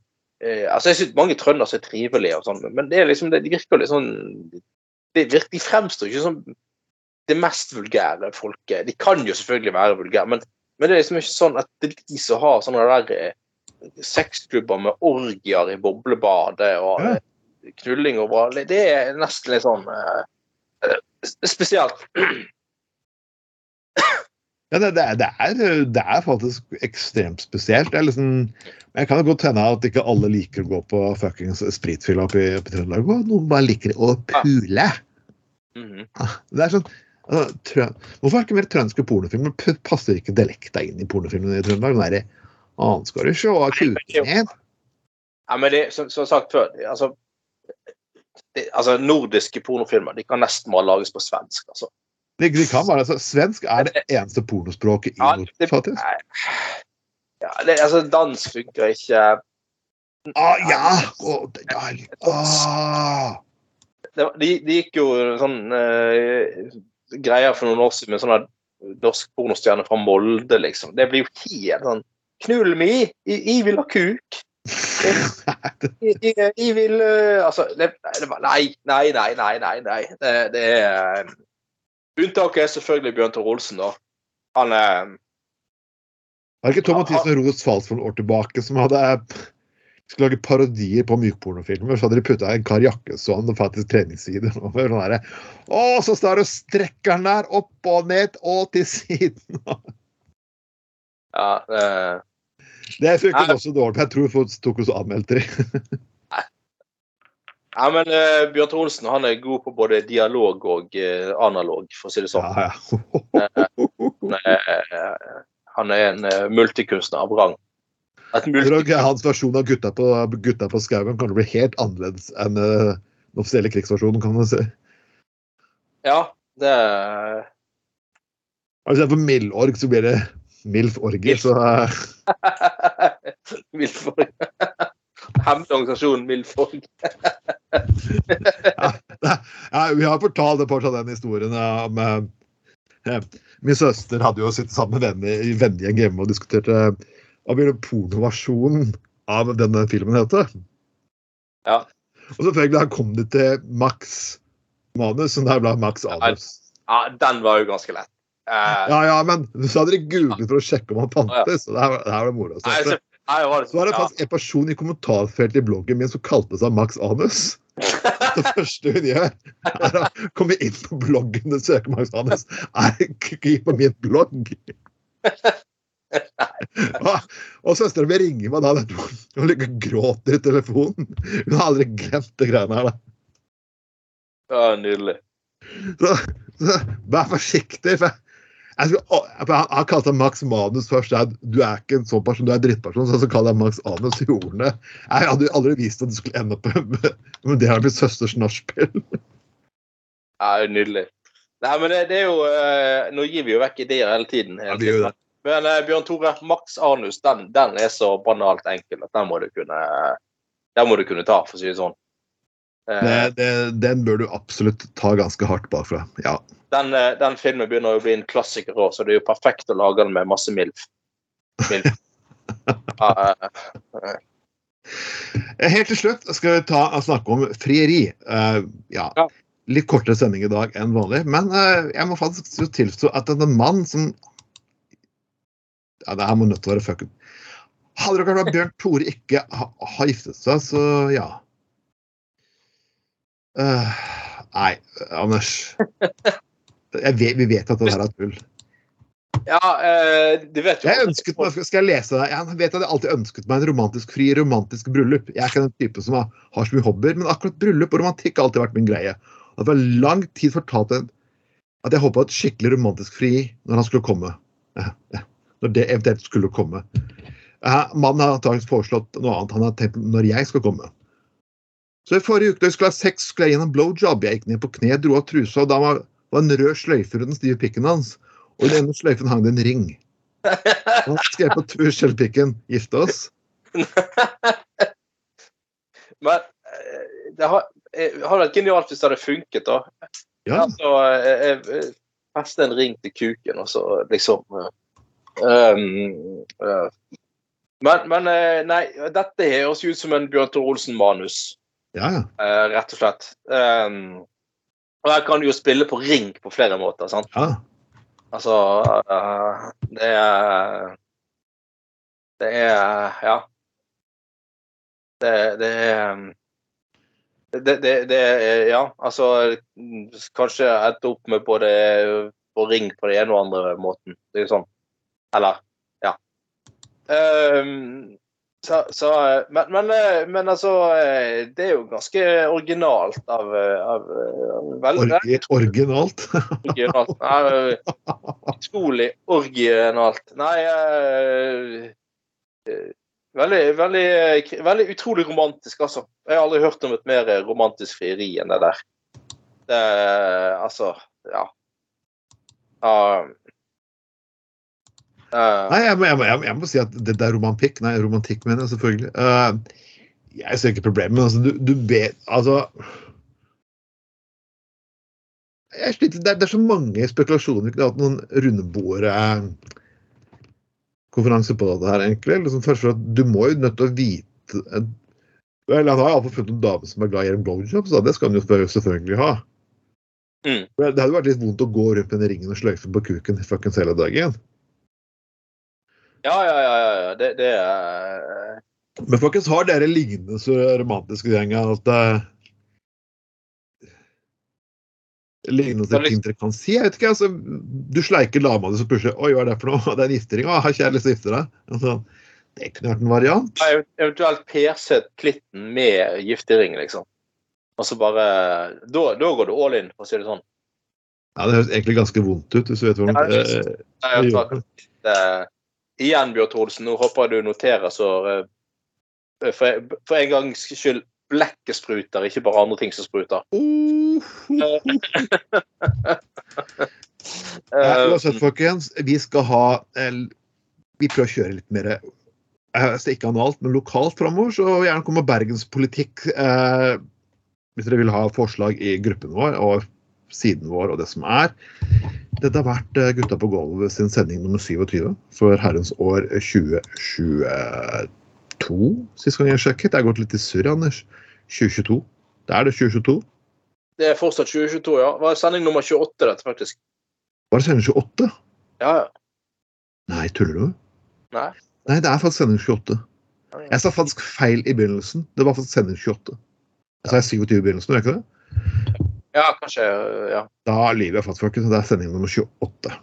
eh, altså Jeg syns mange trøndere er trivelige, og sånn, men det er liksom, det, de virker jo litt sånn det virker, De fremstår ikke som det mest vulgære folket. De kan jo selvfølgelig være vulgære, men, men det er liksom ikke sånn at det er de som har sånne der eh, sexklubber med orgier i boblebadet og Ja. eh, knulling over Det er nesten litt sånn eh, spesielt. Ja, det, det, er, det, er, det faktisk ekstremt spesielt. Det liksom, jeg kan godt hende at ikke alle liker å gå på fuckings spritfylla oppe i, Trøndelag. Noen bare liker å pule. Mhm. Det er sånn, altså, Hvorfor er det ikke mer trønderske pornofilmer? Passer ikke dialekta inn i pornofilmene i Trøndelag? Den derre Annen skal du se kuken. Ja, men det, som, som sagt før, altså, det, altså Nordiske pornofilmer de kan nesten bare lages på svensk. altså. De, de kan bare, altså, Svensk er det eneste pornospråket i Ja, Norden, faktisk. ja, det, altså, dansk funker ikke. Ah, ja! Å, det. Ah. Det, de, de gikk jo sånn uh, greier for noen år siden med sånne norsk pornostjerne fra Molde, liksom. Det blir jo helt sånn Knull meg. Jeg, vil ha kuk. [laughs] Jeg, vil eh, Altså det, Nei, nei, nei, nei. nei, nei. Det, det er eh, Unntaket er selvfølgelig Bjørn Tor Olsen, da. Han er Var det ikke Tom Mathisen og Rodos Fals for noen år tilbake som hadde skulle lage parodier på mykpornofilmer? Så hadde de putta en Kar Jakkesson og faktisk treningssider [laughs] over. Sånn derre Å, så står og strekker den der opp og ned og til siden. Ja, det, Det funket også dårlig. Jeg tror folk tok oss og anmeldte det. [laughs] ja men uh, Bjørn Olsen han er god på både dialog og uh, analog, for å si det sånn. Ja, ja. Han eh, han er en eh, multikunstner av rang. Jeg Hans versjon av Gutta på, gutta på skauen kan bli helt annerledes enn eh, den offisielle krigsversjonen, kan man si. Ja, det Hvis Altså, for Mildorg så blir det Milf-orgie, så [laughs] MILF-orgi. [laughs] Hemmelig organisasjon Milford. [laughs] ja, Vi har fortalt det av den historien eh, om eh, eh, Min søster hadde jo sittet sammen med venner i vennegjeng hjemme og diskuterte eh, hva blir pornoversjonen av denne filmen heter. Ja. Og selvfølgelig kom det til Max manus, som der ble Max Anus. Ja, den var jo ganske lett. Eh, Ja, ja, men så hadde de googlet for å sjekke om han fantes. Så det her, det her var moro. Så, så, var det, så var det faktisk en person i kommentarfeltet i bloggen min som kalte seg Max Anus. [laughs] Det første hun gjør, er å komme inn på bloggen og søke Max Anus. Er ikke på min blogg. Og, og søstera mi ringer meg da og ligger og gråter i telefonen. Hun har aldri glemt det greiene her. da. ja, nydelig. Så, så vær forsiktig. for jeg han kalte seg Max Manus først. Jeg, du er ikke en sånn person, du er en drittperson. Så, så kaller jeg Max Anus i ordene. Jeg hadde jo aldri vist at du skulle ende opp med, med det her blitt søsters nachspiel. Ja, nydelig. Nei, men det, det er jo eh, Nå gir vi jo vekk ideer hele tiden. Hele Ja, tiden. Men eh, Bjørn Tore, Max Anus, den, den er så banalt enkel at den må du kunne Den må du kunne ta, for å si det sånn. Eh, Det, det, den bør du absolutt ta ganske hardt bakfra. Ja. den, eh, den filmen begynner å bli en klassiker òg, så det er jo perfekt å lage den med masse MILF. MILF. [laughs] Ja, eh, Helt til slutt skal vi ta snakke om frieri. Uh, ja. Ja. Litt kortere sending i dag enn vanlig, men uh, jeg må faktisk tilstå at denne mannen mann som Ja, det her må nødt til å være fucken. Hadde det vært Bjørn Tore ikke ha, har giftet seg, så ja. Eh, nei, Anders. Vet, vi vet at det der er tull. ja uh, du vet jo Jeg ønsket meg, Skal jeg lese det? Jeg vet at jeg alltid ønsket meg en romantisk fri, romantisk bryllup. Jeg er ikke den type som har, har så mye hobbyer, men akkurat bryllup og romantikk har alltid vært min greie. Og det var lang tid fortalt at jeg håpa et skikkelig romantisk fri når han skulle komme. Ja, ja. Når det eventuelt skulle komme. Eh, Mannen har antakeligvis foreslått noe annet. Han har tenkt når jeg skal komme. Så i forrige uke da jeg skulle ha sex, skulle jeg gjennom blowjob. Jeg gikk ned på kne, dro av trusa, og da var var en rød sløyfe rundt den stive pikken hans. Og i den ene sløyfen hang det en ring. Og han skrev på tur skjellpikken 'gifte oss'. [laughs] Men eh, det har, eh, har vært genialt hvis det hadde funket, da. Ja. Altså, jeg, eh, feste en ring til kuken, og så liksom um, uh, Men, men nei, dette høres ut som en Bjørn Tor Olsen-manus, ja, ja. Uh, rett og slett. Um, og her kan du jo spille på ring på flere måter, sant? ja. Altså uh, Det er Det er Ja. Det, det er det, det, det Ja, altså Kanskje ende opp med både på ring på den ene og andre måten. Det er jo sånn. Eller Ja. Um, så, så, men, men, eh, men altså eh, Det er jo ganske originalt av, eh, av, av veldig, Orgi, originalt. originalt. Nei, Utrolig originalt. Nei eh, eh, Veldig, veldig, eh, veldig utrolig romantisk, altså. Jeg har aldri hørt om et mer romantisk frieri enn det der. Det Altså, ja. Uh, uh, Nei, jeg må, jeg, må, jeg, må, si at det, det er romantikk. Nei, romantikk mener jeg selvfølgelig. Uh, jeg ser ikke problemet, men altså, du, du vet Altså jeg sliter, det, er, det er så mange spekulasjoner. Vi kunne hatt noen rundebordkonferanse på dette her, egentlig. Liksom først for at Du må jo nødt til å vite Eller Han har iallfall funnet en dame som er glad i en blowjob, så. Det skal han jo selvfølgelig- ha. Mm. Det hadde vært litt vondt å gå rundt med den ringen og sløyfe på kuken fuckings hele dagen. Ja, ja, ja. ja, ja. Det, det er Men faktisk har dere lignende så romantiske gjenger at uh, Lignende Det ting dere kan si? Jeg vet ikke, altså, Du sleiker dama di, som pusher. Oi, hva er det for noe? [laughs] Det er en giftering. Har ikke jeg lyst til å gifte deg? Altså, det kunne vært en variant. Ja, Eventuelt perset klitten med giftering, liksom. Og så bare Da, da går du all in, for å si det sånn. Ja, Det høres egentlig ganske vondt ut. hvis du vet hvordan Ja, det det, Nei, det jeg det, tar, det. Igjen, Bjørn Olsen, nå håper jeg du noterer så eh, for, for en gangs skyld blekket spruter, ikke bare andre ting som spruter. Uh, uh, uh, uansett, folkens, vi skal ha eh, Vi prøver å kjøre litt mer eh, altså Ikke analt, men lokalt framover. Så gjerne kom med bergenspolitikk eh, hvis dere vil ha forslag i gruppen vår og siden vår og det som er. Dette har vært eh, Gutta på gulvet sin sending nummer 27 for herrens år 2022. Sist gang jeg sjekket. Det er gått litt i surr, Anders. 2022. Det er det 2022. det er fortsatt 2022, ja. Det var sending nummer 28, dette, faktisk. Var det sending 28? Ja, ja. Nei, tuller du? Nei. Nei, det er faktisk sending 28. Ja, ja. Jeg sa faktisk feil i begynnelsen. Det var faktisk sending 28. Jeg sa 27 i begynnelsen, gjør jeg ikke det? Ja, kanskje. Ja. Da har livet fått, folkens. Det er sending nummer 28.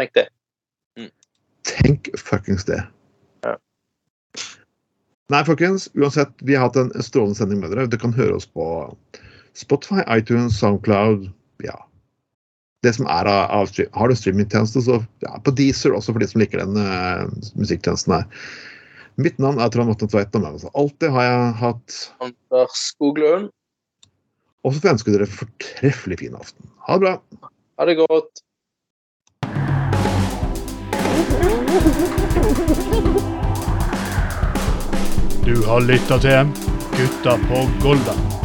Tenk det. Tenk fuckings det. Ja. Nei, folkens. Uansett, vi har hatt en strålende sending med dere. Dere kan høre oss på Spotify, iTunes, Soundcloud. Ja. Det som er av, av stream. Har du streamingtjeneste, så ja, på Deezer også for de som liker den uh, musikktjenesten her. Mitt navn er Trond Atten Tveit. og med meg, Alltid har jeg hatt Anders Skoglund, Og så får jeg ønske dere en fortreffelig fin aften. Ha det bra. ha det godt. Du har lytta til Gutta på Golda.